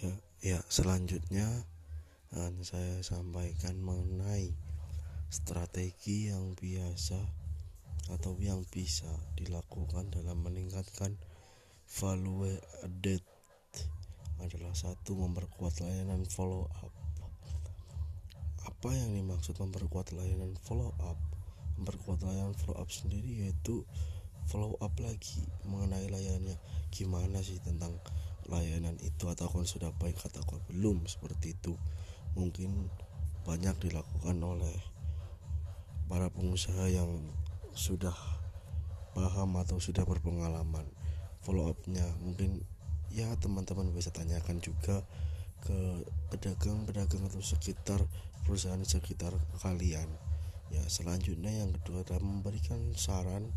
Ya, ya selanjutnya akan saya sampaikan mengenai strategi yang biasa atau yang bisa dilakukan dalam meningkatkan value added adalah satu memperkuat layanan follow up. Apa yang dimaksud memperkuat layanan follow up? Memperkuat layanan follow up sendiri yaitu follow up lagi mengenai layanannya gimana sih tentang layanan itu ataupun sudah baik ataupun belum seperti itu. Mungkin banyak dilakukan oleh para pengusaha yang sudah paham atau sudah berpengalaman follow upnya mungkin ya teman-teman bisa tanyakan juga ke pedagang-pedagang atau sekitar perusahaan sekitar kalian. Ya selanjutnya yang kedua adalah memberikan saran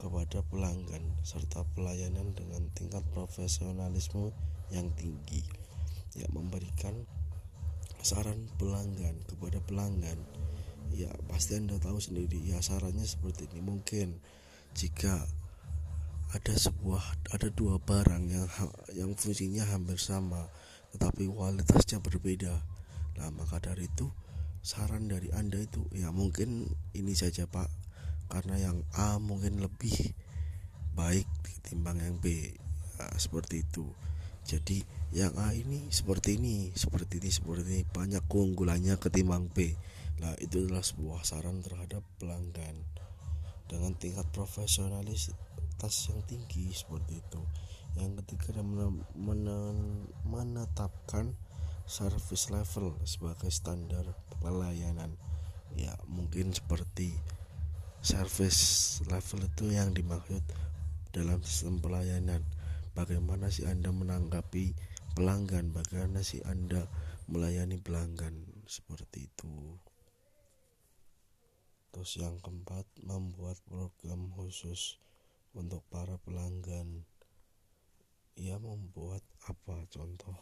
kepada pelanggan serta pelayanan dengan tingkat profesionalisme yang tinggi ya memberikan saran pelanggan kepada pelanggan. Ya pasti anda tahu sendiri ya sarannya seperti ini. Mungkin jika ada sebuah ada dua barang yang yang fungsinya hampir sama tetapi kualitasnya berbeda nah maka dari itu saran dari anda itu ya mungkin ini saja pak karena yang A mungkin lebih baik ketimbang yang B. Nah, seperti itu. Jadi yang A ini seperti ini seperti ini seperti ini. Banyak keunggulannya ketimbang B. Nah itu adalah sebuah saran terhadap pelanggan dengan tingkat profesionalitas yang tinggi seperti itu. Yang ketiga menetapkan service level sebagai standar pelayanan. Ya mungkin seperti service level itu yang dimaksud dalam sistem pelayanan. Bagaimana sih anda menanggapi pelanggan? Bagaimana sih anda melayani pelanggan? Seperti itu. Terus yang keempat membuat program khusus untuk para pelanggan. Ia membuat apa? Contoh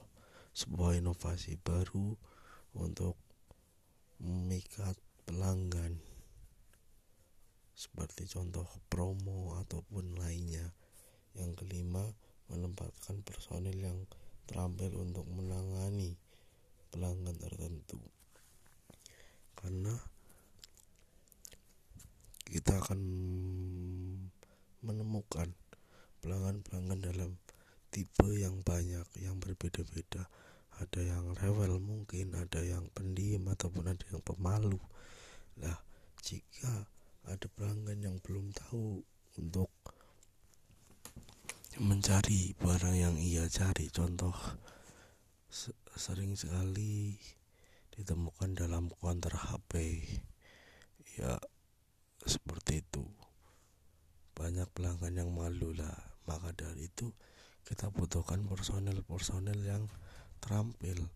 sebuah inovasi baru untuk memikat pelanggan seperti contoh promo ataupun lainnya. Yang kelima, menempatkan personil yang terampil untuk menangani pelanggan tertentu. Karena kita akan menemukan pelanggan-pelanggan dalam tipe yang banyak yang berbeda-beda ada yang rewel mungkin ada yang pendiam ataupun ada yang pemalu lah jika ada pelanggan yang belum tahu untuk mencari barang yang ia cari. Contoh sering sekali ditemukan dalam konter HP ya seperti itu. Banyak pelanggan yang malu lah. Maka dari itu kita butuhkan personel-personel yang terampil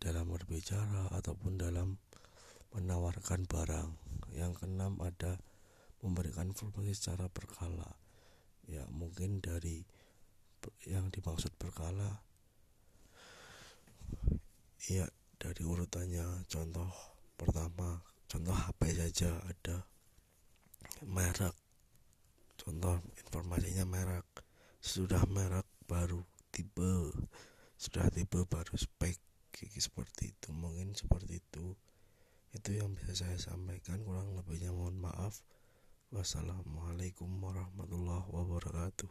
dalam berbicara ataupun dalam menawarkan barang yang keenam ada memberikan informasi secara berkala. Ya mungkin dari yang dimaksud berkala ya dari urutannya contoh pertama contoh HP saja ada. Merek contoh informasinya merek. Sudah merek baru tipe sudah tipe baru spek seperti itu. Mungkin seperti itu itu yang bisa saya sampaikan. Kurang lebihnya mohon maaf. Wassalamualaikum warahmatullahi wabarakatuh